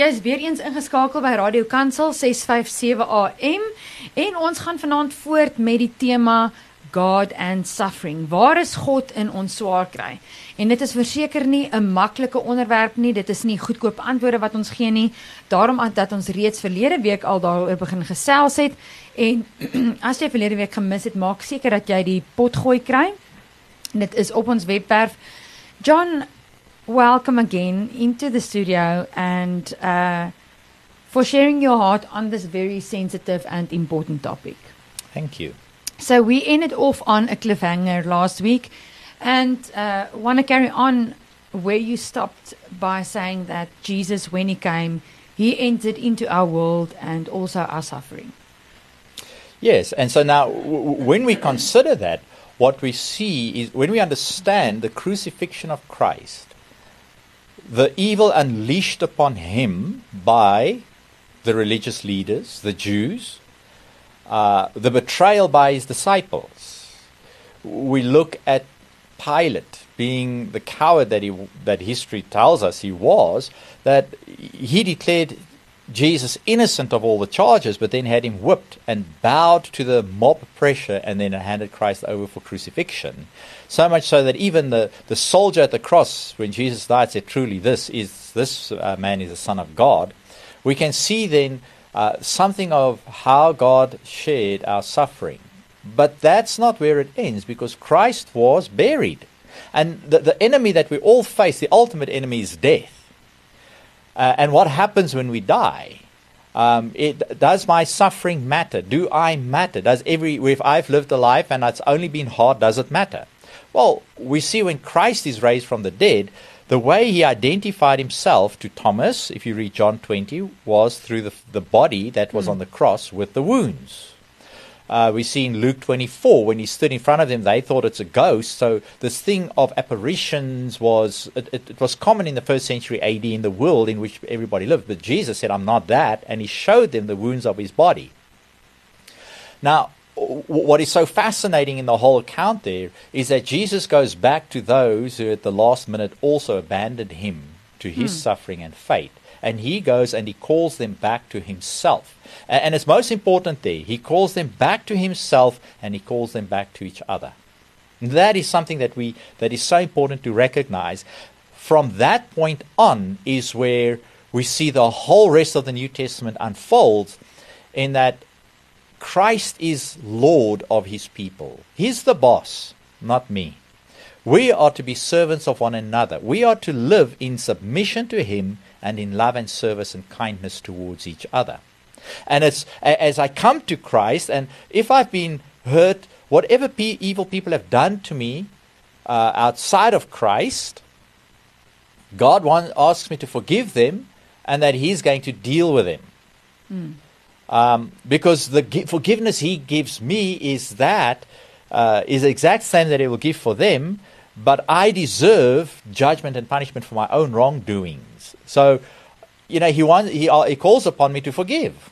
Jy's weer eens ingeskakel by Radio Kansel 657 AM en ons gaan vanaand voort met die tema God and suffering. Waar is God in ons swaar kry? En dit is verseker nie 'n maklike onderwerp nie. Dit is nie goedkoop antwoorde wat ons gee nie. Daarom dat ons reeds verlede week al daaroor begin gesels het en as jy verlede week gemis het, maak seker dat jy die pot gooi kry. Dit is op ons webwerf. John welcome again into the studio and uh, for sharing your heart on this very sensitive and important topic. Thank you. So we ended off on a cliffhanger last week, and uh, want to carry on where you stopped by saying that Jesus, when he came, he entered into our world and also our suffering. Yes, and so now w- when we consider that, what we see is when we understand the crucifixion of Christ, the evil unleashed upon him by the religious leaders, the Jews, uh, the betrayal by his disciples. We look at Pilate being the coward that he that history tells us he was, that he declared Jesus innocent of all the charges, but then had him whipped and bowed to the mob pressure and then handed Christ over for crucifixion. So much so that even the, the soldier at the cross, when Jesus died, said, Truly, this is this uh, man is the Son of God. We can see then uh, something of how God shared our suffering. But that's not where it ends because Christ was buried. And the, the enemy that we all face, the ultimate enemy, is death. Uh, and what happens when we die? Um, it, does my suffering matter? Do I matter? Does every if I've lived a life and it's only been hard, does it matter? Well, we see when Christ is raised from the dead, the way he identified himself to Thomas, if you read John 20, was through the, the body that was mm. on the cross with the wounds. Uh, we see in Luke 24 when he stood in front of them, they thought it's a ghost. So this thing of apparitions was it, it, it, was common in the first century AD in the world in which everybody lived. But Jesus said, "I'm not that," and he showed them the wounds of his body. Now, what is so fascinating in the whole account there is that Jesus goes back to those who at the last minute also abandoned him to his hmm. suffering and fate and he goes and he calls them back to himself. And, it's most important there. He calls them back to himself and he calls them back to each other. And that is something that we that is so important to recognize. From that point on is where we see the whole rest of the New Testament unfolds in that Christ is Lord of his people. He's the boss, not me. We are to be servants of one another. We are to live in submission to him and in love and service and kindness towards each other. And it's as I come to Christ, and if I've been hurt, whatever pe- evil people have done to me uh, outside of Christ, God want, asks me to forgive them, and that He's going to deal with them. Mm. Um, because the gi- forgiveness He gives me is that uh, is the exact same that He will give for them, but I deserve judgment and punishment for my own wrongdoings. So, you know, he, wants, he, he calls upon me to forgive.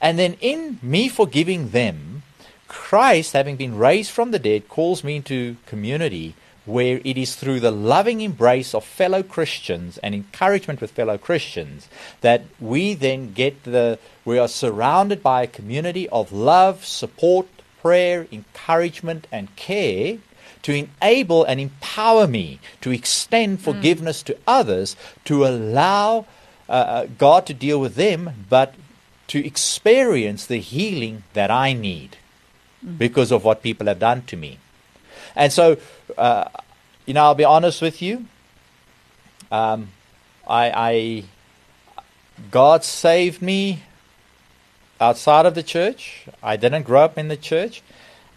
And then in me forgiving them, Christ, having been raised from the dead, calls me into community where it is through the loving embrace of fellow Christians and encouragement with fellow Christians that we then get the, we are surrounded by a community of love, support, prayer, encouragement, and care to enable and empower me to extend hmm. forgiveness mm. to others, to allow uh, uh, God to deal with them, but to experience the healing that I need mm. because of what people have done to me. And so, uh, you know, I'll be honest with you. Um, I, I, God saved me outside of the church. I didn't grow up in the church.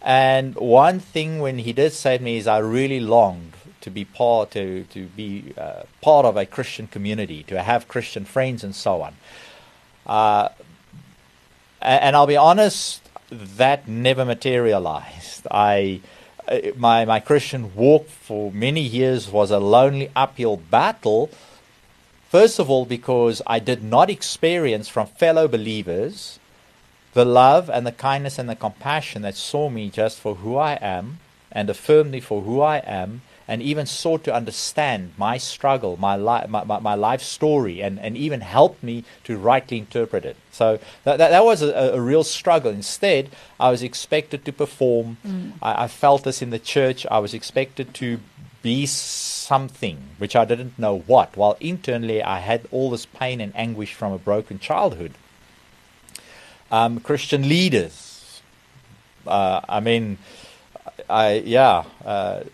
And one thing when he did save me is I really longed to be part to to be uh, part of a Christian community, to have Christian friends and so on. Uh, and I'll be honest, that never materialized. I uh, my my Christian walk for many years was a lonely uphill battle. First of all, because I did not experience from fellow believers the love and the kindness and the compassion that saw me just for who I am and affirmed me for who I am and even sought to understand my struggle, my, li- my, my, my life story, and, and even helped me to rightly interpret it. So that, that, that was a, a real struggle. Instead, I was expected to perform. Mm. I, I felt this in the church. I was expected to be something which I didn't know what, while internally I had all this pain and anguish from a broken childhood. Um, Christian leaders, uh, I mean, I yeah. Uh,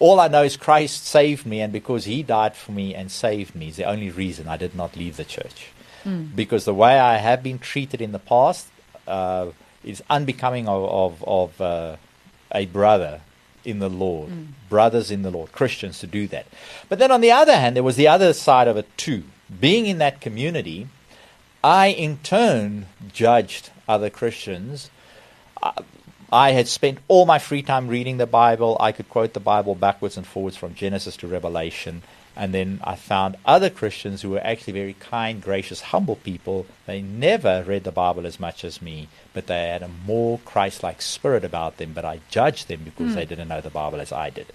all I know is Christ saved me, and because He died for me and saved me is the only reason I did not leave the church. Because the way I have been treated in the past uh, is unbecoming of, of, of uh, a brother in the Lord, brothers in the Lord, Christians to do that. But then on the other hand, there was the other side of it too. Being in that community, I in turn judged other Christians. I, I had spent all my free time reading the Bible. I could quote the Bible backwards and forwards from Genesis to Revelation. And then I found other Christians who were actually very kind, gracious, humble people. They never read the Bible as much as me, but they had a more Christ like spirit about them. But I judged them because they didn't know the Bible as I did.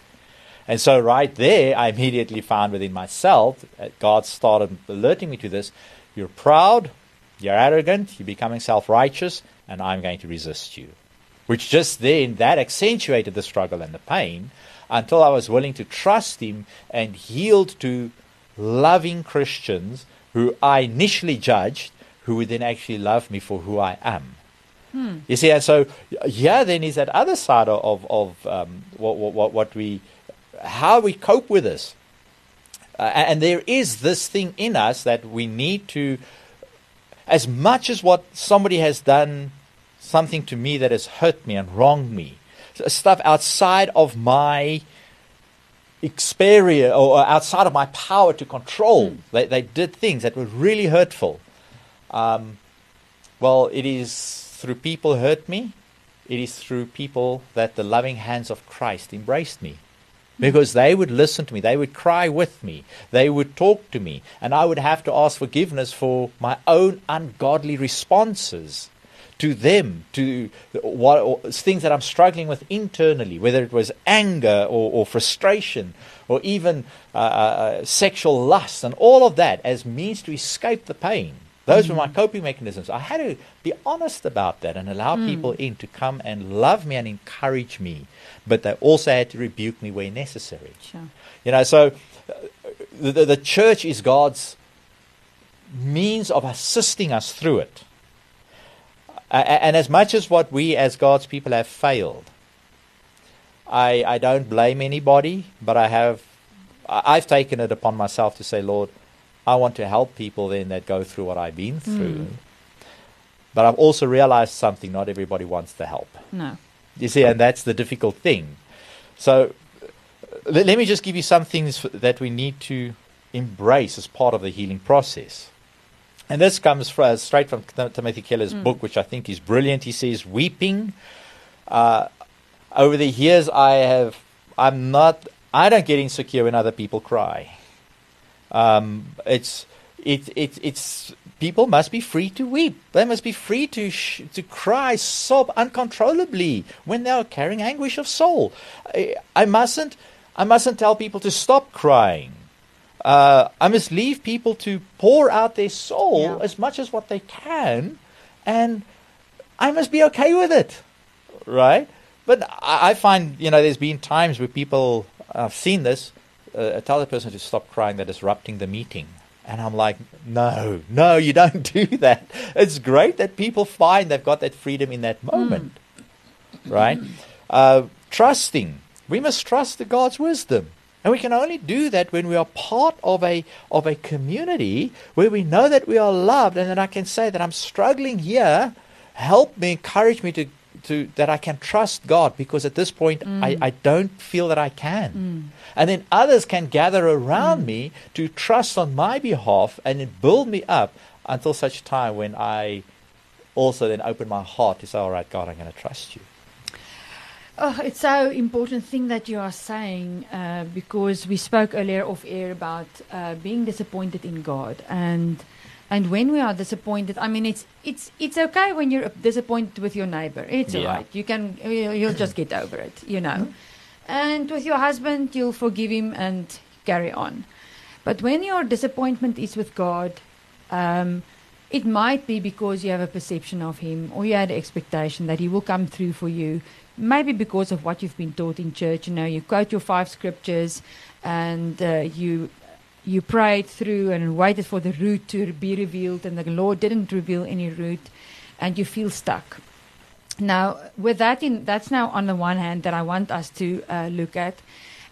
And so, right there, I immediately found within myself, uh, God started alerting me to this you're proud, you're arrogant, you're becoming self righteous, and I'm going to resist you. Which just then, that accentuated the struggle and the pain until I was willing to trust Him and yield to loving Christians who I initially judged, who would then actually love me for who I am. You see, and so yeah, then is that other side of of, of um, what, what what we how we cope with this, uh, and there is this thing in us that we need to, as much as what somebody has done something to me that has hurt me and wronged me, stuff outside of my experience or outside of my power to control. They, they did things that were really hurtful. Um, well, it is through people hurt me. It is through people that the loving hands of Christ embraced me. Because they would listen to me, they would cry with me, they would talk to me, and I would have to ask forgiveness for my own ungodly responses to them, to what things that I'm struggling with internally, whether it was anger or, or frustration or even uh, uh, sexual lust and all of that as means to escape the pain. Those were my coping mechanisms. I had to be honest about that and allow people in to come and love me and encourage me, but they also had to rebuke me where necessary. Sure. You know, so uh, the, the, the church is God's means of assisting us through it. A- and as much as what we as God's people have failed, I, I don't blame anybody, but I have I've taken it upon myself to say, Lord, I want to help people then that go through what I've been through. But I've also realized something: not everybody wants the help. No. You see, and that's the difficult thing. So let, let me just give you some things that we need to embrace as part of the healing process. And this comes fr- uh, straight from Timothy Keller's book, which I think is brilliant. He says, "Weeping." Uh, over the years, I have. I'm not. I don't get insecure when other people cry. Um, it's. It, it, it's people must be free to weep. They must be free to sh- to cry, sob uncontrollably when they are carrying anguish of soul. I, I mustn't I mustn't tell people to stop crying. Uh, I must leave people to pour out their soul Yeah. as much as what they can, and I must be okay with it, right? But I, I find you know there's been times where people I've seen this uh, tell the person to stop crying, they're disrupting the meeting. And I'm like, no, no, you don't do that. It's great that people find they've got that freedom in that moment, right? Uh, trusting. We must trust the God's wisdom. And we can only do that when we are part of a, of a community where we know that we are loved and that I can say that I'm struggling here. Help me, encourage me to, to that I can trust God because at this point I, I don't feel that I can. And then others can gather around me to trust on my behalf and build me up until such time when I also then open my heart to say, All right, God, I'm going to trust you. Oh, it's so important thing that you are saying uh, because we spoke earlier off air about uh, being disappointed in God and and when we are disappointed, I mean it's it's it's okay when you're disappointed with your neighbor. It's Yeah. alright. You can you- you'll just get over it, you know. And with your husband, you'll forgive him and carry on. But when your disappointment is with God, um, it might be because you have a perception of Him or you had an expectation that He will come through for you. Maybe because of what you've been taught in church. You know, you quote your five scriptures and uh, you you prayed through and waited for the root to be revealed, and the Lord didn't reveal any root, and you feel stuck. Now, with that, in, that's now on the one hand that I want us to uh, look at,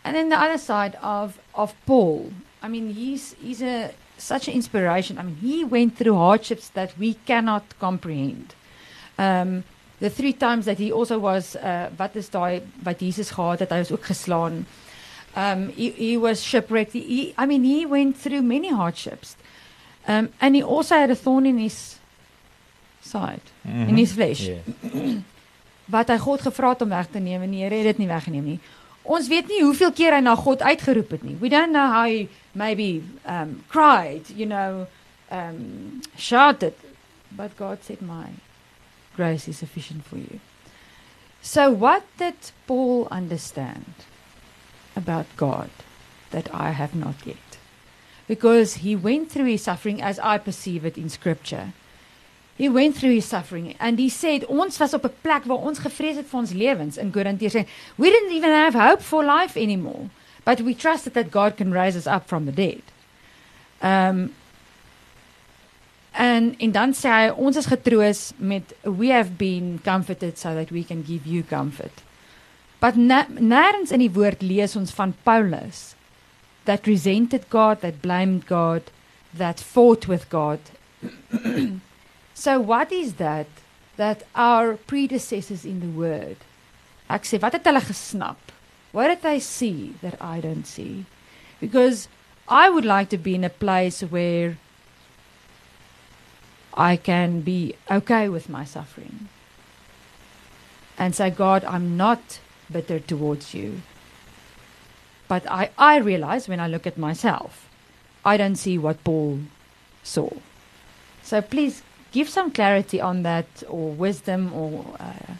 and then the other side of of Paul. I mean, he's he's a such an inspiration. I mean, he went through hardships that we cannot comprehend. Um, the three times that he also was uh, wat is daai wat Jesus gehad het, hy was ook geslaan. Um, he, he was shipwrecked. He, I mean, he went through many hardships. Um, and he also had a thorn in his side, mm -hmm. in his flesh. Yeah. wat hy God gevra het om weg te neem en die Here het dit nie weggeneem nie. Ons weet nie hoeveel keer hy na God uitgeroep het nie. We don't know how he maybe um, cried, you know, um, shouted, but God said, "My grace is sufficient for you." So, what did Paul understand about God that I have not yet? Because he went through his suffering as I perceive it in Scripture. He went through his suffering and he said ons was op 'n plek waar ons gevrees het vir ons lewens in Korintiërs we didn't even have hope for life anymore but we trusted that God can raise us up from the dead. Um en en dan sê hy ons is getroos met we have been comforted so that we can give you comfort. But nêrens in die woord lees ons van Paulus that resented God, that blamed God, that fought with God. so what is that that our predecessors in the word ek sê wat het hulle gesnap? What did they see that I don't see? Because I would like to be in a place where I can be okay with my suffering and say, God, I'm not bitter towards you. But I, I realize when I look at myself, I don't see what Paul saw. So please give some clarity on that, or wisdom, or uh,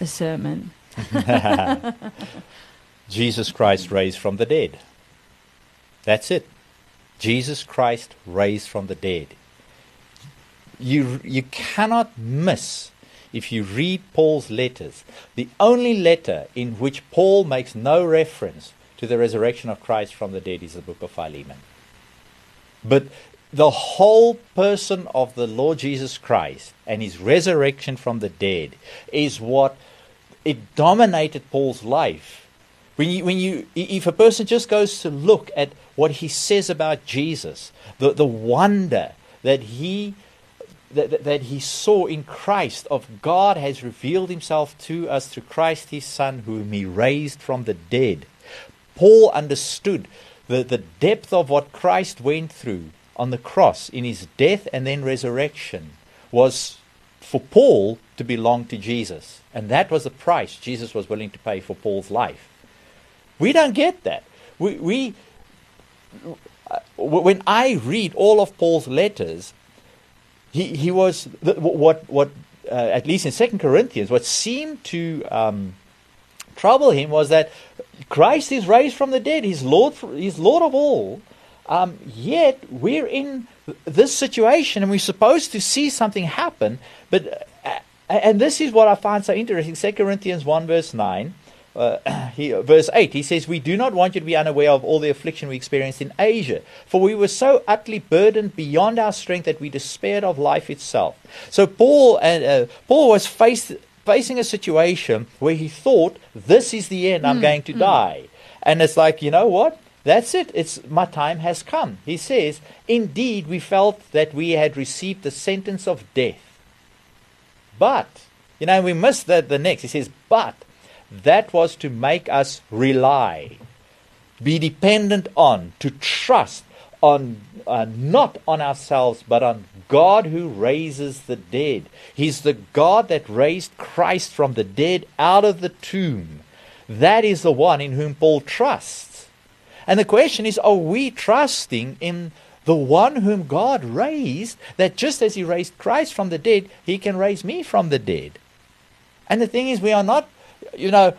a sermon. Jesus Christ raised from the dead. That's it. Jesus Christ raised from the dead. You, you cannot miss, if you read Paul's letters, the only letter in which Paul makes no reference to the resurrection of Christ from the dead is the book of Philemon. But the whole person of the Lord Jesus Christ and his resurrection from the dead is what it dominated Paul's life. When you, when you, if a person just goes to look at what he says about Jesus, the, the wonder that he, that, that he saw in Christ of God has revealed himself to us through Christ his Son, whom he raised from the dead. Paul understood the, the depth of what Christ went through on the cross in his death and then resurrection was for Paul to belong to Jesus. And that was the price Jesus was willing to pay for Paul's life. We don't get that. We, we uh, when I read all of Paul's letters, he, he was what what uh, at least in Second Corinthians, what seemed to um, trouble him was that Christ is raised from the dead. He's Lord. He's Lord of all. Um, yet we're in this situation, and we're supposed to see something happen. But uh, and this is what I find so interesting. Second Corinthians one verse nine. Uh, he, verse 8, he says, We do not want you to be unaware of all the affliction we experienced in Asia, for we were so utterly burdened beyond our strength that we despaired of life itself. So Paul, and, uh, Paul was faced, facing a situation where he thought, This is the end, I'm mm, going to mm. die. And it's like, you know what? That's it. It's my time has come. He says, Indeed, we felt that we had received the sentence of death. But, you know, we missed the, the next. He says, But that was to make us rely, be dependent on, to trust on, uh, not on ourselves, but on God who raises the dead. He's the God that raised Christ from the dead out of the tomb. That is the one in whom Paul trusts. And the question is are we trusting in the one whom God raised, that just as He raised Christ from the dead, He can raise me from the dead? And the thing is, we are not you know,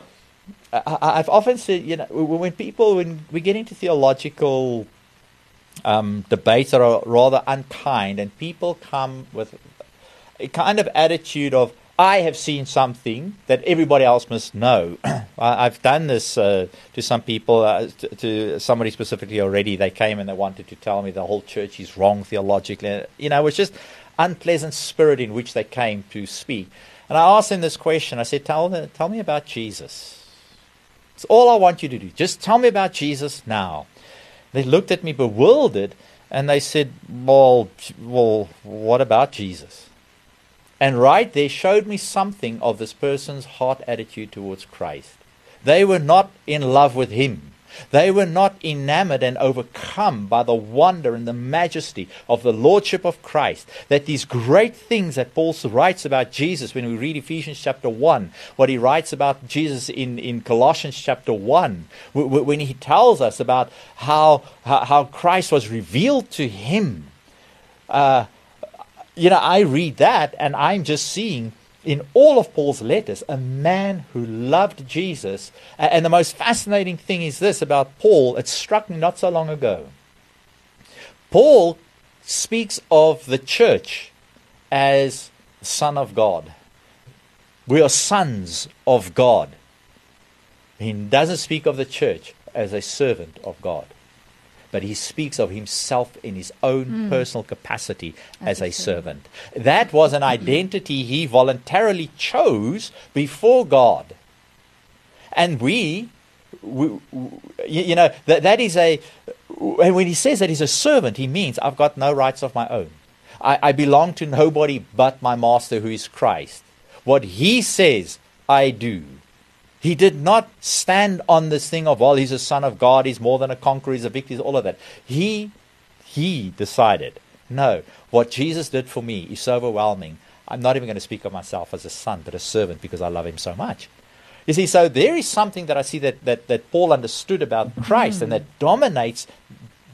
I, I've often said, you know, when people, when we get into theological um, debates that are rather unkind, and people come with a kind of attitude of, I have seen something that everybody else must know. I've done this uh, to some people, uh, to, to, somebody specifically already. They came and they wanted to tell me the whole church is wrong theologically. You know, it was just unpleasant spirit in which they came to speak. And I asked them this question. I said, tell, tell me about Jesus. It's all I want you to do. Just tell me about Jesus now. They looked at me bewildered and they said, well, well what about Jesus? And right there showed me something of this person's heart attitude towards Christ. They were not in love with him. They were not enamored and overcome by the wonder and the majesty of the Lordship of Christ. That these great things that Paul writes about Jesus when we read Ephesians chapter 1, what he writes about Jesus in, in Colossians chapter 1, when he tells us about how, how Christ was revealed to him. Uh, you know, I read that and I'm just seeing in all of Paul's letters a man who loved Jesus. And the most fascinating thing is this about Paul, it struck me not so long ago. Paul speaks of the church as son of God. We are sons of God. He doesn't speak of the church as a servant of God but he speaks of himself in his own mm. personal capacity as, a servant. That was an identity he voluntarily chose before God. And we, we you know, that, that is a, and when he says that he's a servant, he means I've got no rights of my own. I, I belong to nobody but my master who is Christ. What he says, I do. He did not stand on this thing of, well, he's a son of God, he's more than a conqueror, he's a victor, he's all of that. He, he decided, no, what Jesus did for me is so overwhelming. I'm not even going to speak of myself as a son, but a servant because I love him so much. You see, so there is something that I see that, that, that Paul understood about Christ and that dominates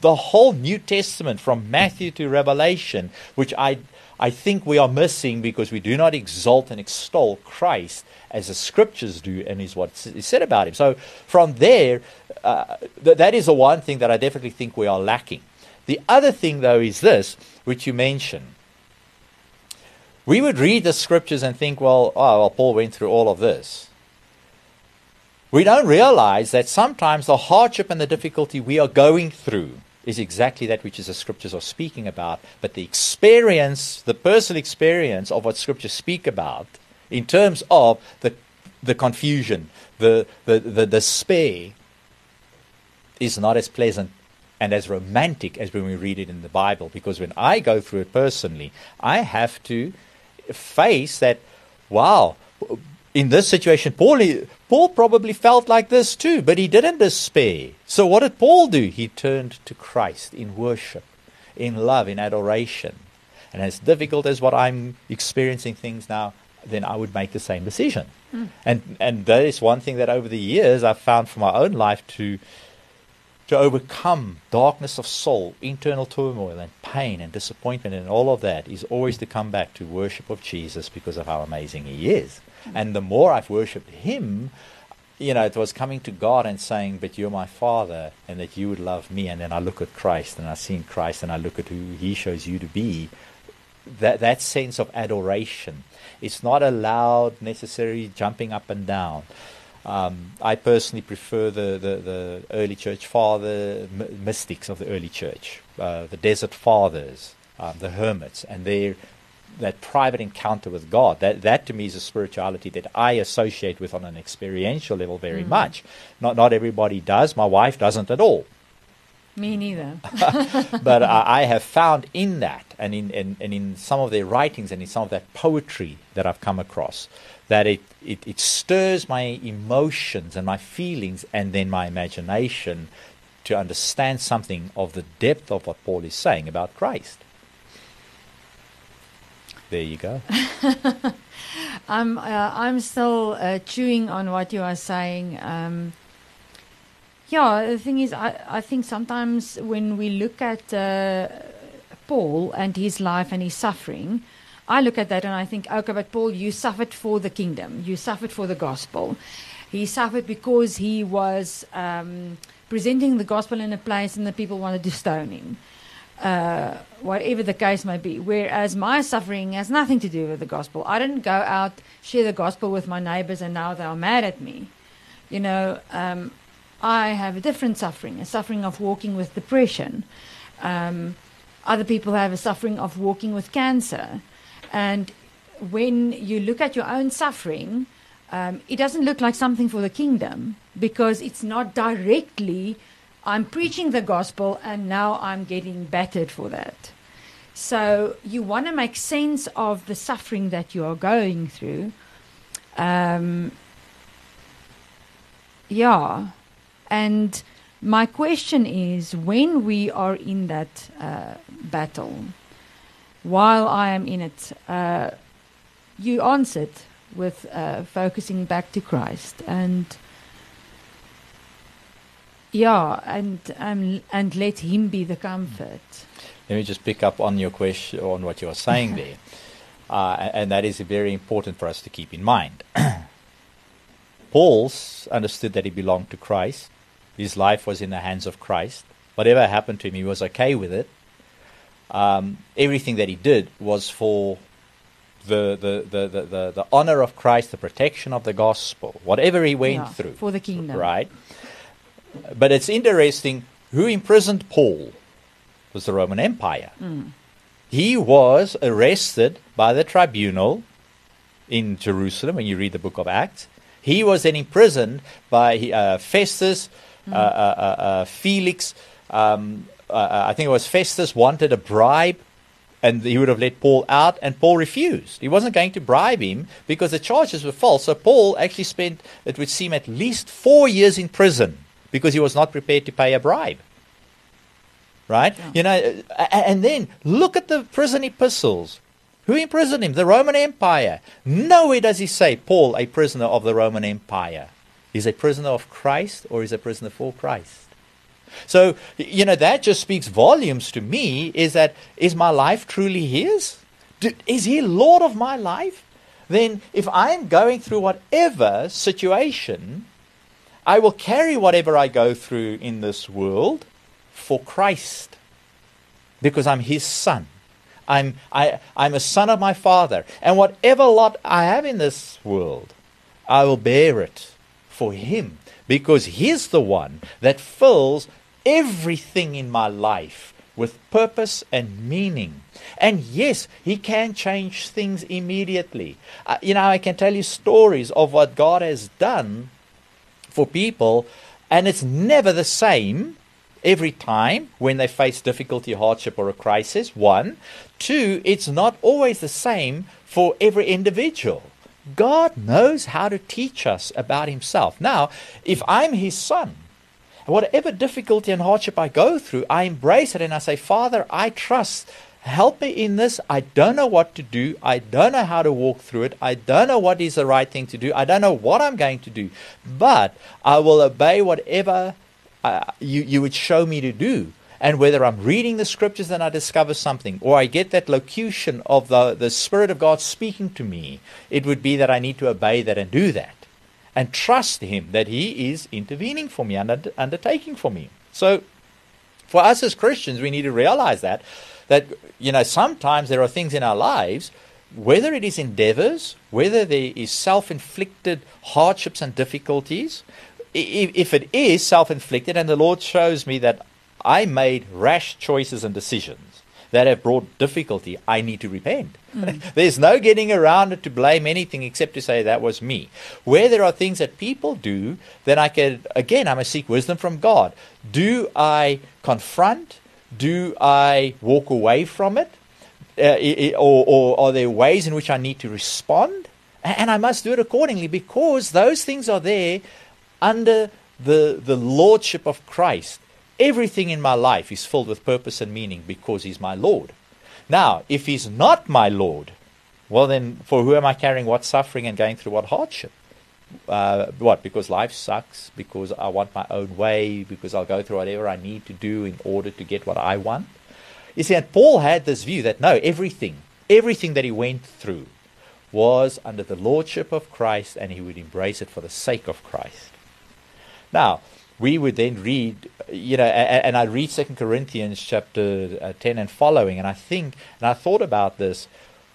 the whole New Testament from Matthew to Revelation, which I, I think we are missing because we do not exalt and extol Christ as the scriptures do and is what is said about him. So from there, uh, th- that is the one thing that I definitely think we are lacking. The other thing, though, is this, which you mentioned. We would read the scriptures and think, well, oh, well, Paul went through all of this. We don't realize that sometimes the hardship and the difficulty we are going through is exactly that which the scriptures are speaking about. But the experience, the personal experience of what scriptures speak about, in terms of the, the confusion, the, the, the despair, is not as pleasant and as romantic as when we read it in the Bible. Because when I go through it personally, I have to face that, wow, in this situation, Paul, Paul probably felt like this too, but he didn't despair. So what did Paul do? He turned to Christ in worship, in love, in adoration. And as difficult as what I'm experiencing things now, then I would make the same decision. Mm. And and that is one thing that over the years I've found for my own life to to overcome darkness of soul, internal turmoil and pain and disappointment and all of that is always to come back to worship of Jesus because of how amazing he is. Mm. And the more I've worshipped him, you know, it was coming to God and saying, But you're my Father, and that you would love me. And then I look at Christ, and I see in Christ, and I look at who He shows you to be. That, that sense of adoration it's not allowed necessarily jumping up and down. Um, I personally prefer the, the, the early church father mystics of the early church, uh, the desert fathers, um, the hermits, and their that private encounter with God. That that to me is a spirituality that I associate with on an experiential level very mm. much. Not not everybody does. My wife doesn't at all. Me neither. but I, I, have found in that, and in, in, and in some of their writings, and in some of that poetry that I've come across, that it, it, it stirs my emotions and my feelings and then my imagination to understand something of the depth of what Paul is saying about Christ. There you go. I'm, uh, I'm still uh, chewing on what you are saying. Um, yeah, the thing is, I, I think sometimes when we look at uh, Paul and his life and his suffering, I look at that and I think, okay, but Paul, you suffered for the kingdom, you suffered for the gospel. He suffered because he was um, presenting the gospel in a place and the people wanted to stone him. Uh, whatever the case may be. Whereas my suffering has nothing to do with the gospel. I didn't go out, share the gospel with my neighbors, and now they are mad at me. You know, um, I have a different suffering, a suffering of walking with depression. Um, other people have a suffering of walking with cancer. And when you look at your own suffering, um, it doesn't look like something for the kingdom because it's not directly I'm preaching the gospel and now I'm getting battered for that. So you want to make sense of the suffering that you are going through. Um, yeah. And my question is when we are in that uh, battle, while I am in it, uh, you answered with uh, focusing back to Christ and yeah, and um, and let Him be the comfort. Let me just pick up on your question, on what you are saying there, uh, and that is very important for us to keep in mind. Paul understood that he belonged to Christ. His life was in the hands of Christ. Whatever happened to him, he was okay with it. Um, everything that he did was for the, the, the, the, the, the honor of Christ, the protection of the gospel, whatever he went Yeah, through. for the kingdom. Right? But it's interesting who imprisoned Paul It was the Roman Empire. He was arrested by the tribunal in Jerusalem when you read the book of Acts. He was then imprisoned by uh, Festus, uh, uh, uh, uh, Felix. Um, uh, I think it was Festus wanted a bribe and he would have let Paul out, and Paul refused. He wasn't going to bribe him because the charges were false. So Paul actually spent, it would seem, at least four years in prison because he was not prepared to pay a bribe. Right? You know, and then look at the prison epistles. Who imprisoned him? The Roman Empire. Nowhere does he say, Paul, a prisoner of the Roman Empire. Is a prisoner of Christ or is a prisoner for Christ? So, you know, that just speaks volumes to me is that, is my life truly His? Is He Lord of my life? Then, if I'm going through whatever situation, I will carry whatever I go through in this world for Christ because I'm His son. I'm, I, I'm a son of my father. And whatever lot I have in this world, I will bear it for Him because He's the one that fills everything in my life with purpose and meaning. And yes, He can change things immediately. Uh, you know, I can tell you stories of what God has done for people, and it's never the same every time when they face difficulty, hardship, or a crisis. One. Two, it's not always the same for every individual. God knows how to teach us about Himself. Now, if I'm His son, whatever difficulty and hardship I go through, I embrace it and I say, Father, I trust. Help me in this. I don't know what to do. I don't know how to walk through it. I don't know what is the right thing to do. I don't know what I'm going to do. But I will obey whatever uh, you, you would show me to do. And whether I'm reading the scriptures and I discover something, or I get that locution of the, the Spirit of God speaking to me, it would be that I need to obey that and do that. And trust Him that He is intervening for me and under- undertaking for me. So, for us as Christians, we need to realize that that you know sometimes there are things in our lives, whether it is endeavors, whether there is self-inflicted hardships and difficulties. If it is self-inflicted, and the Lord shows me that I made rash choices and decisions that have brought difficulty, I need to repent. Hmm. There's no getting around it to blame anything except to say that was me. Where there are things that people do, then I can, again, I must seek wisdom from God. Do I confront? Do I walk away from it? Uh, or, or are there ways in which I need to respond? And I must do it accordingly because those things are there under the, the lordship of Christ. Everything in my life is filled with purpose and meaning because He's my Lord. Now, if He's not my Lord, well, then for who am I carrying what suffering and going through what hardship? Uh, what? Because life sucks, because I want my own way, because I'll go through whatever I need to do in order to get what I want? You see, and Paul had this view that no, everything, everything that he went through was under the lordship of Christ and he would embrace it for the sake of Christ. Now, we would then read, you know, and, I read Second Corinthians chapter uh, 10 and following, and I think, and I thought about this.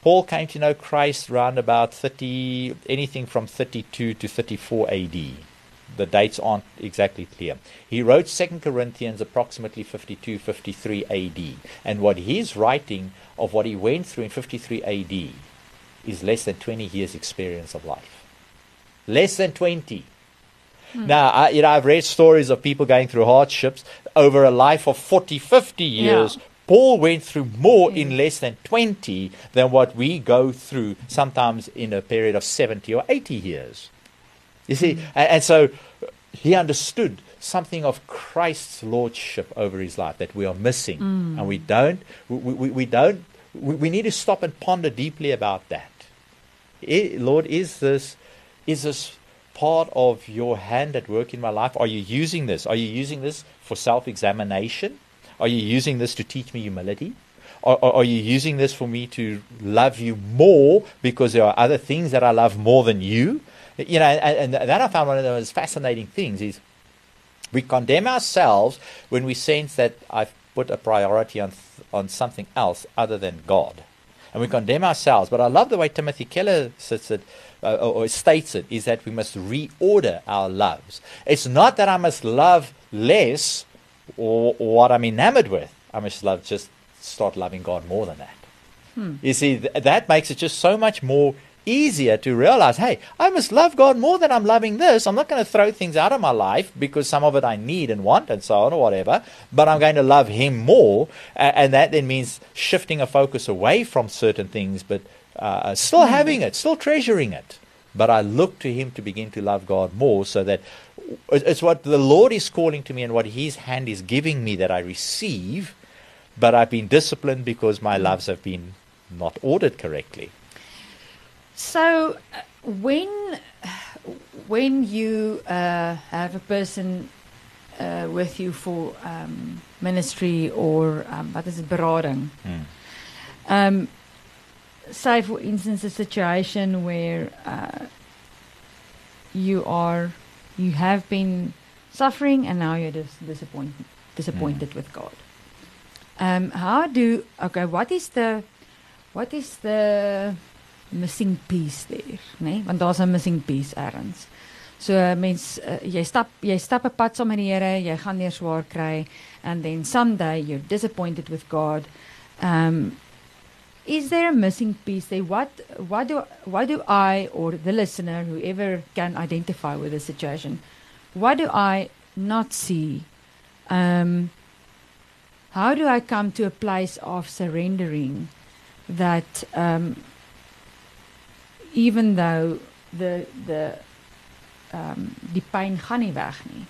Paul came to know Christ around about 30, anything from 32 to 34 AD. The dates aren't exactly clear. He wrote Second Corinthians approximately 52, 53 AD. And what he's writing of what he went through in 53 AD is less than 20 years' experience of life. Less than 20. Hmm. Now, I, you know, I've read stories of people going through hardships over a life of 40, 50 years. Yeah. Paul went through more in hmm. less than 20 than what we go through sometimes in a period of 70 or 80 years. You see, mm. and, and, so he understood something of Christ's lordship over his life that we are missing, mm. and we don't. We, we, we don't. We, we, need to stop and ponder deeply about that. It, Lord, is this is this part of your hand at work in my life? Are you using this? Are you using this for self-examination? Are you using this to teach me humility? Are, are, you using this for me to love you more because there are other things that I love more than you? you know, and, and that I found one of the most fascinating things is we condemn ourselves when we sense that I've put a priority on on something else other than God, and we condemn ourselves. But I love the way Timothy Keller sits it. Uh, or states it is that we must reorder our loves. It's not that I must love less or, or what I'm enamored with. I must love just start loving God more than that. Hmm. You see, th- that makes it just so much more easier to realize, hey, I must love God more than I'm loving this. I'm not going to throw things out of my life because some of it I need and want and so on or whatever, but I'm going to love Him more. And that then means shifting a focus away from certain things, but uh, still mm-hmm. having it, still treasuring it. But I look to Him to begin to love God more so that it's what the Lord is calling to me and what His hand is giving me that I receive, but I've been disciplined because my loves have been not ordered correctly. So when when you uh, have a person uh, with you for um, ministry or um, what is it, berading? Mm. Um, say, for instance, a situation where uh, you are you have been suffering and now you're dis- disappointed disappointed mm. with God. Um, how do okay? What is the what is the missing piece there, né? Nee? Want daar's 'n missing piece ergens. So mens uh, jy stap jy stap 'n pad saam met die Here, jy gaan neer swaar kry and then someday you're disappointed with God. Um is there a missing piece there? What what do what do I or the listener whoever can identify with the situation? What do I not see? Um how do I come to a place of surrendering that um even though the the um die pyn gaan nie weg nie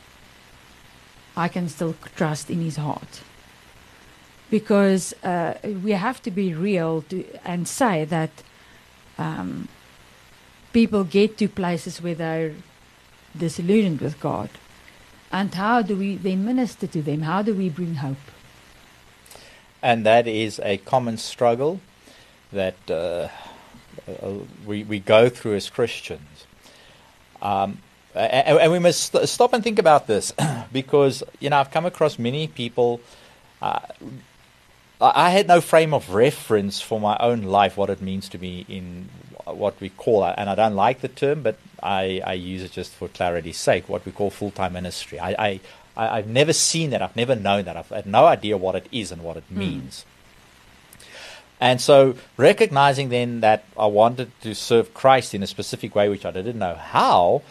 I can still trust in his heart because uh, we have to be real to, and say that um, people get to places where they're disillusioned with God. And how do we then minister to them? How do we bring hope? And that is a common struggle that uh, uh, we, we go through as Christians. Um, and, and, we must st- stop and think about this because, you know, I've come across many people. Uh, I had no frame of reference for my own life, what it means to be in what we call, and I don't like the term, but I, I use it just for clarity's sake, what we call full time ministry. I, I, I've never seen that, I've never known that, I've had no idea what it is and what it hmm. means. And so, recognizing then that I wanted to serve Christ in a specific way, which I didn't know how,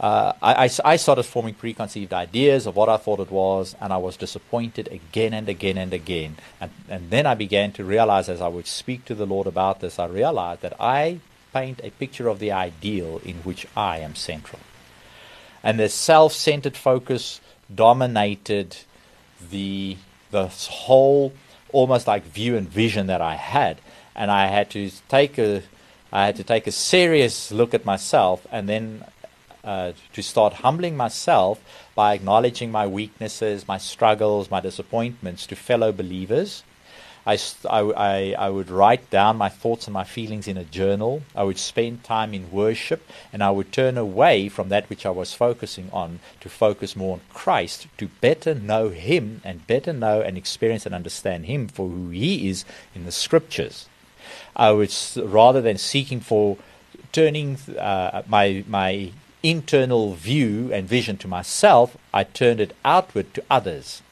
uh, I, I, I, started forming preconceived ideas of what I thought it was, and I was disappointed again and again and again. And, and then I began to realize, as I would speak to the Lord about this, I realized that I paint a picture of the ideal in which I am central. And the self centered focus dominated the, the whole almost like view and vision that I had, and I had to take a I had to take a serious look at myself, and then uh, to start humbling myself by acknowledging my weaknesses, my struggles, my disappointments to fellow believers, I, I, I, would write down my thoughts and my feelings in a journal. I would spend time in worship, and I would turn away from that which I was focusing on to focus more on Christ, to better know Him and better know and experience and understand Him for who He is in the Scriptures. I would, rather than seeking for turning uh, my, my internal view and vision to myself, I turned it outward to others.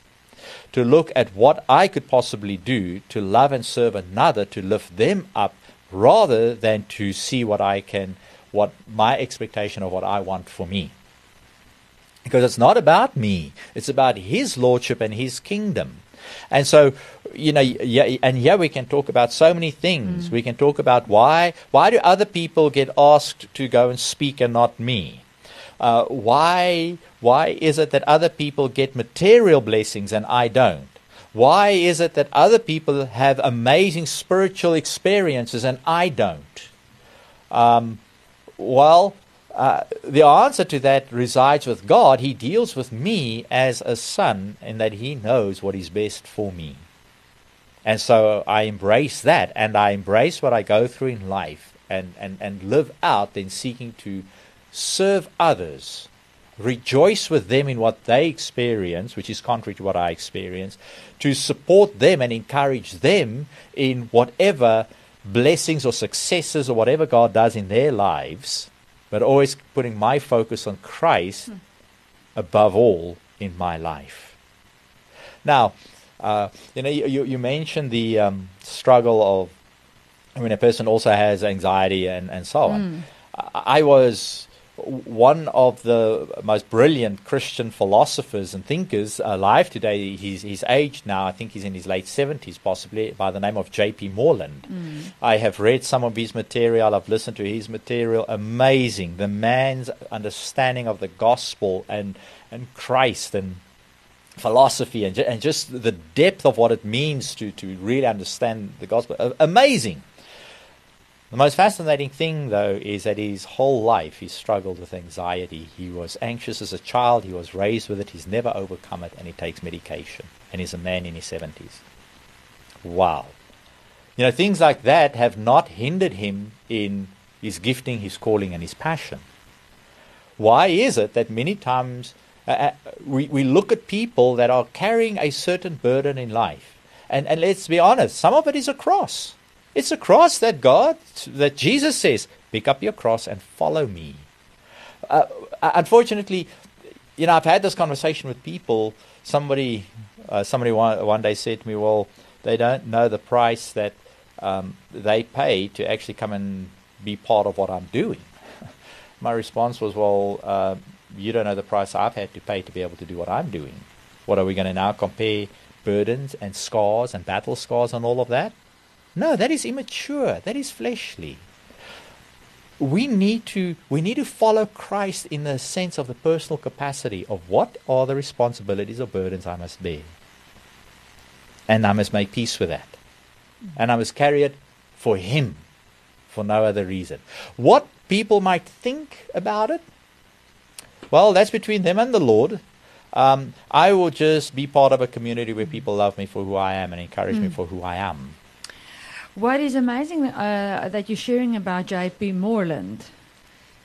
To look at what I could possibly do to love and serve another, to lift them up, rather than to see what I can, what my expectation of what I want for me. Because it's not about me, it's about His Lordship and His kingdom. And so, you know, yeah, and here we can talk about so many things. Mm. We can talk about why why do other people get asked to go and speak and not me? Uh, why why is it that other people get material blessings and I don't? Why is it that other people have amazing spiritual experiences and I don't? Um, well, uh, the answer to that resides with God. He deals with me as a son in that He knows what is best for me. And so I embrace that and I embrace what I go through in life and, and, and live out in seeking to serve others, rejoice with them in what they experience, which is contrary to what I experience, to support them and encourage them in whatever blessings or successes or whatever God does in their lives, but always putting my focus on Christ above all in my life. Now, uh, you know, you, you mentioned the um, struggle of when a person also has anxiety and, and so on. I, I was one of the most brilliant Christian philosophers and thinkers alive today. He's, he's aged now, I think he's in his late 70s, possibly, by the name of J.P. Moreland. Mm. I have read some of his material, I've listened to his material. Amazing. The man's understanding of the gospel and, and Christ and philosophy and, and just the depth of what it means to, to really understand the gospel. Amazing. The most fascinating thing, though, is that his whole life he struggled with anxiety. He was anxious as a child, he was raised with it, he's never overcome it, and he takes medication. And he's a man in his 70s. Wow. You know, things like that have not hindered him in his gifting, his calling, and his passion. Why is it that many times uh, uh, we, we look at people that are carrying a certain burden in life? And, and let's be honest, some of it is a cross. It's a cross that God, that Jesus says, pick up your cross and follow me. Uh, unfortunately, you know, I've had this conversation with people. Somebody, uh, somebody one, one day said to me, "Well, they don't know the price that um, they pay to actually come and be part of what I'm doing." My response was, "Well, uh, you don't know the price I've had to pay to be able to do what I'm doing. What are we going to now compare burdens and scars and battle scars and all of that? No, that is immature. That is fleshly." we need to we need to follow Christ in the sense of the personal capacity of what are the responsibilities or burdens I must bear. And I must make peace with that. And I must carry it for him, for no other reason. What people might think about it, well, that's between them and the Lord. Um, I will just be part of a community where people love me for who I am and encourage me for who I am. What is amazing uh, that you're sharing about J.P. Moreland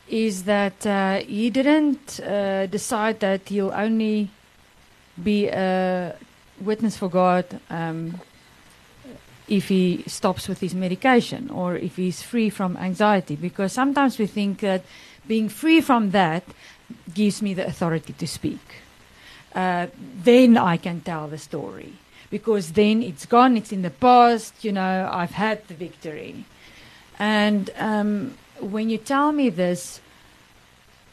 is that uh, he didn't uh, decide that he'll only be a witness for God um, if he stops with his medication or if he's free from anxiety. Because sometimes we think that being free from that gives me the authority to speak. Uh, then I can tell the story because then it's gone, it's in the past, you know, I've had the victory. And um, when you tell me this,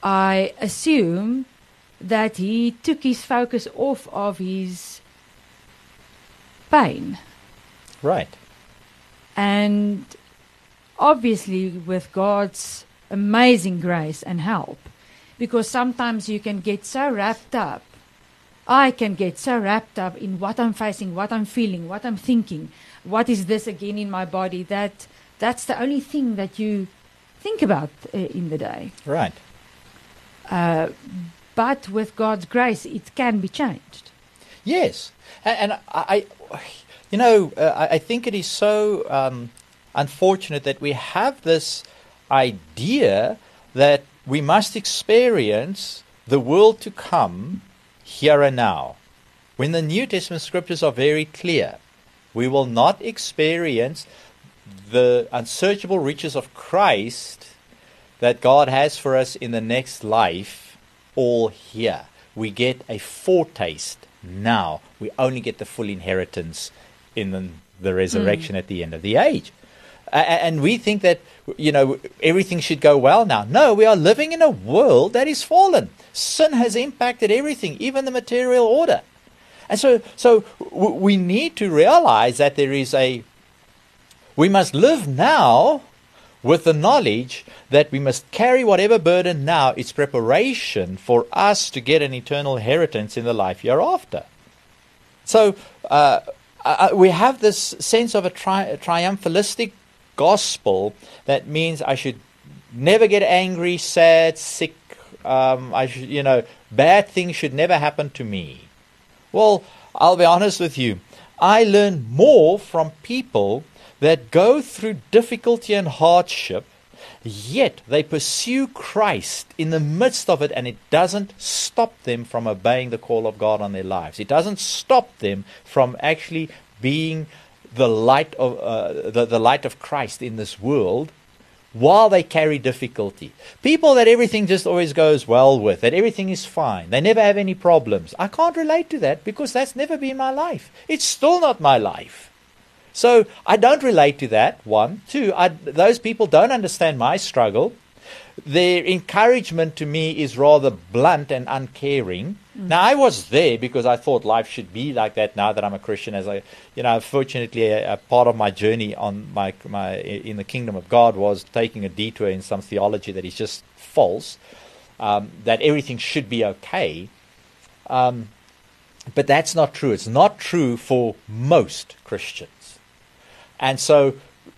I assume that he took his focus off of his pain. Right. And obviously, with God's amazing grace and help, because sometimes you can get so wrapped up I can get so wrapped up in what I'm facing, what I'm feeling, what I'm thinking, what is this again in my body that that's the only thing that you think about uh, in the day. Right. Uh, but with God's grace, it can be changed. Yes, and, and I, I, You know, uh, I, I think it is so um, unfortunate that we have this idea that we must experience the world to come here and now. When the New Testament scriptures are very clear, we will not experience the unsearchable riches of Christ that God has for us in the next life all here. We get a foretaste now. We only get the full inheritance in the, the resurrection mm. at the end of the age. And we think that you know everything should go well now. No, we are living in a world that is fallen. Sin has impacted everything, even the material order. And so, so we need to realize that there is a. We must live now with the knowledge that we must carry whatever burden now is preparation for us to get an eternal inheritance in the life hereafter. So uh, uh, we have this sense of a, tri- a triumphalistic gospel that means I should never get angry, sad, sick. Um, I should, you know, bad things should never happen to me. Well, I'll be honest with you. I learn more from people that go through difficulty and hardship, yet they pursue Christ in the midst of it, and it doesn't stop them from obeying the call of God on their lives. It doesn't stop them from actually being the light of uh, the, the light of Christ in this world while they carry difficulty. People that everything just always goes well with, that everything is fine, they never have any problems. I can't relate to that because that's never been my life. It's still not my life. So I don't relate to that, one. Two, I, those people don't understand my struggle. Their encouragement to me is rather blunt and uncaring. Mm. Now I was there because I thought life should be like that. Now that I'm a Christian, as I, you know, fortunately, a, a, part of my journey on my my in the kingdom of God was taking a detour in some theology that is just false. Um, that everything should be okay, um, but that's not true. It's not true for most Christians, and so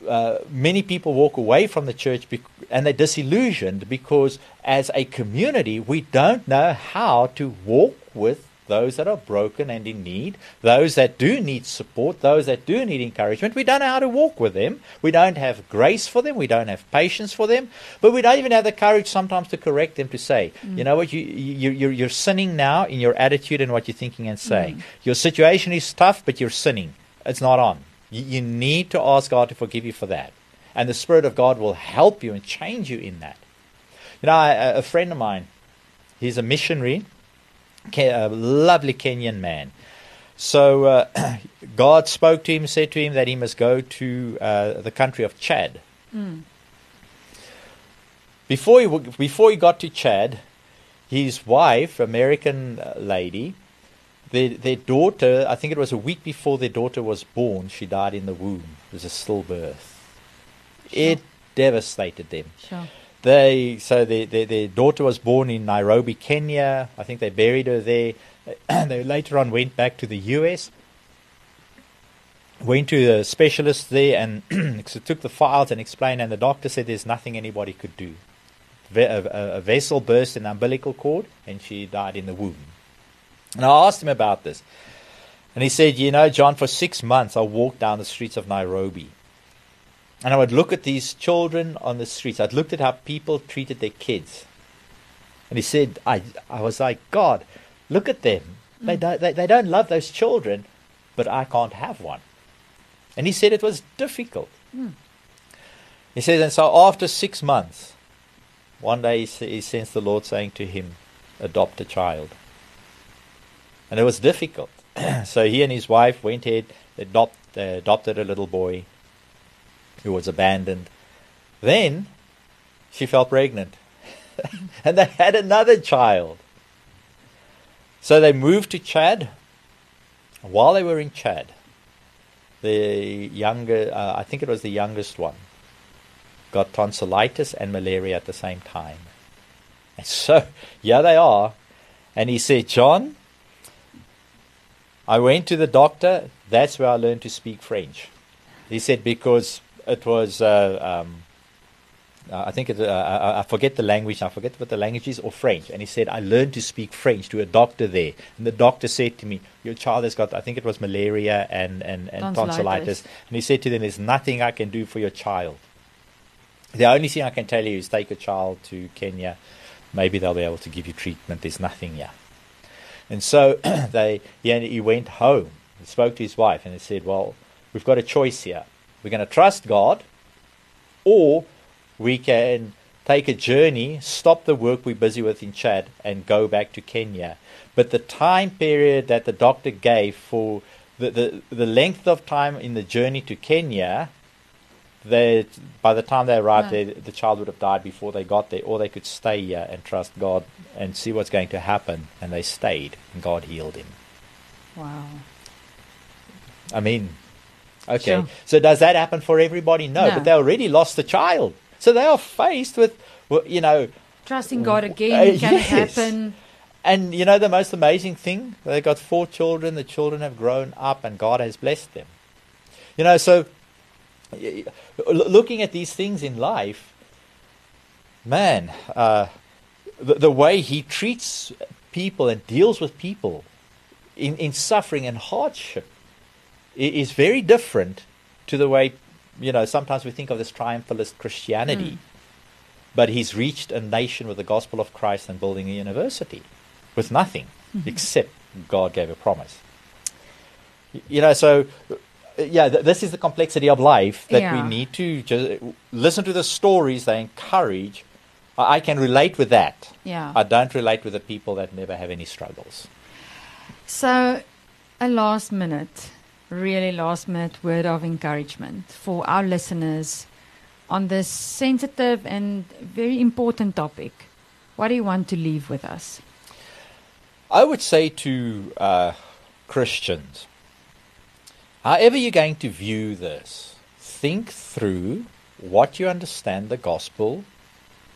uh, many people walk away from the church bec- and they're disillusioned because, as a community, we don't know how to walk with those that are broken and in need, those that do need support, those that do need encouragement. We don't know how to walk with them. We don't have grace for them. We don't have patience for them. But we don't even have the courage sometimes to correct them to say, mm. you know what, you, you, you're, you're sinning now in your attitude and what you're thinking and saying. Mm. Your situation is tough, but you're sinning. It's not on. You, you need to ask God to forgive you for that. And the Spirit of God will help you and change you in that. You know, a, a friend of mine, he's a missionary, a lovely Kenyan man. So uh, God spoke to him, said to him that he must go to uh, the country of Chad. Mm. Before he before he got to Chad, his wife, American uh, lady, their, their daughter, I think it was a week before their daughter was born, she died in the womb. It was a stillbirth. Sure. It devastated them. Sure. They so their, their, their daughter was born in Nairobi, Kenya. I think they buried her there. they later on went back to the U.S. Went to a specialist there and took the files and explained, and the doctor said there's nothing anybody could do. A, a, a vessel burst in the umbilical cord, and she died in the womb. And I asked him about this. And he said, You know, John, for six months I walked down the streets of Nairobi. And I would look at these children on the streets. I'd looked at how people treated their kids. And he said, I, I was like, God, look at them. Mm. They, don't, they, they don't love those children, but I can't have one. And he said it was difficult. Mm. He says, and so after six months, one day he, he sensed the Lord saying to him, Adopt a child. And it was difficult. so he and his wife went ahead, adopt, uh, adopted a little boy who was abandoned. Then she fell pregnant. and they had another child. So they moved to Chad. While they were in Chad, the younger, uh, I think it was the youngest one, got tonsillitis and malaria at the same time. And so, yeah, they are. And he said, John, I went to the doctor. That's where I learned to speak French. He said because it was uh, um, I think it, uh, I, I forget the language, I forget what the language is, or French. And he said, I learned to speak French to a doctor there. And the doctor said to me, Your child has got, I think it was malaria and, and, and tonsillitis. Tonsillitis. And he said to them, There's nothing I can do for your child. The only thing I can tell you is take a child to Kenya. Maybe they'll be able to give you treatment. There's nothing here. And so they, he, went home and spoke to his wife and he said, Well, we've got a choice here. We're going to trust God, or we can take a journey, stop the work we're busy with in Chad, and go back to Kenya. But the time period that the doctor gave for the, the, the length of time in the journey to Kenya, that by the time they arrived No. there, the child would have died before they got there, or they could stay here and trust God and see what's going to happen. And they stayed, and God healed him. Wow. I mean, okay. Sure. So does that happen for everybody? No, No. but they already lost the child. So they are faced with, you know, Trusting God again, Uh, can yes. happen? and you know the most amazing thing? They got four children. The children have grown up, and God has blessed them. You know, so y- y- l- looking at these things in life, man, uh, the, the way He treats people and deals with people in, in suffering and hardship is very different to the way you know sometimes we think of this triumphalist Christianity. Mm. But he's reached a nation with the gospel of Christ and building a university with nothing except God gave a promise. You know, so yeah, th- this is the complexity of life that we need to just listen to the stories they encourage. I I can relate with that. Yeah. I don't relate with the people that never have any struggles. So, a last minute, really last minute word of encouragement for our listeners on this sensitive and very important topic. What do you want to leave with us? I would say to uh, Christians, however you're going to view this, think through what you understand the gospel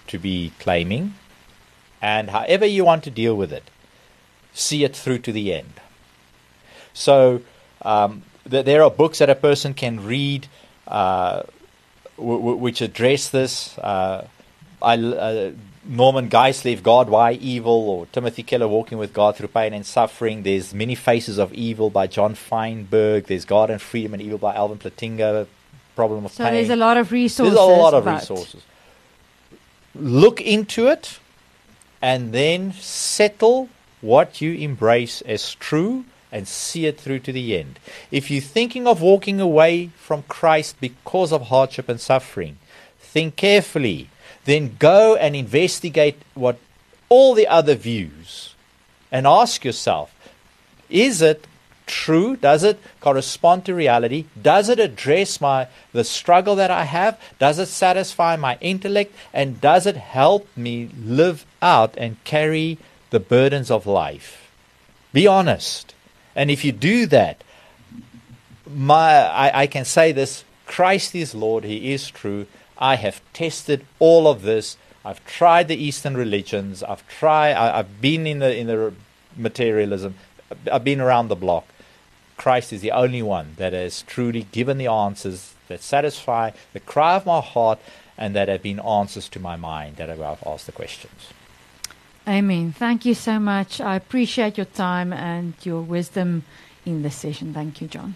to be claiming, and however you want to deal with it, see it through to the end. So, um, th- there are books that a person can read uh, w- w- which address this. Uh, I, uh, Norman Geisler, God, Why Evil, or Timothy Keller, Walking with God Through Pain and Suffering. There's Many Faces of Evil by John Feinberg. There's God and Freedom and Evil by Alvin Plantinga. Problem of So, Pain. there's a lot of resources. There's a lot of resources. Look into it and then settle what you embrace as true and see it through to the end. If you're thinking of walking away from Christ because of hardship and suffering, think carefully. Then go and investigate what all the other views and ask yourself is it true? Does it correspond to reality? Does it address my the struggle that I have? Does it satisfy my intellect? And does it help me live out and carry the burdens of life? Be honest. And if you do that, my I, I can say this Christ is Lord, He is true. I have tested all of this. I've tried the Eastern religions. I've tried. I, I've been in the in the materialism. I've been around the block. Christ is the only one that has truly given the answers that satisfy the cry of my heart and that have been answers to my mind that I've asked the questions. Amen. Thank you so much. I appreciate your time and your wisdom in this session. Thank you, John.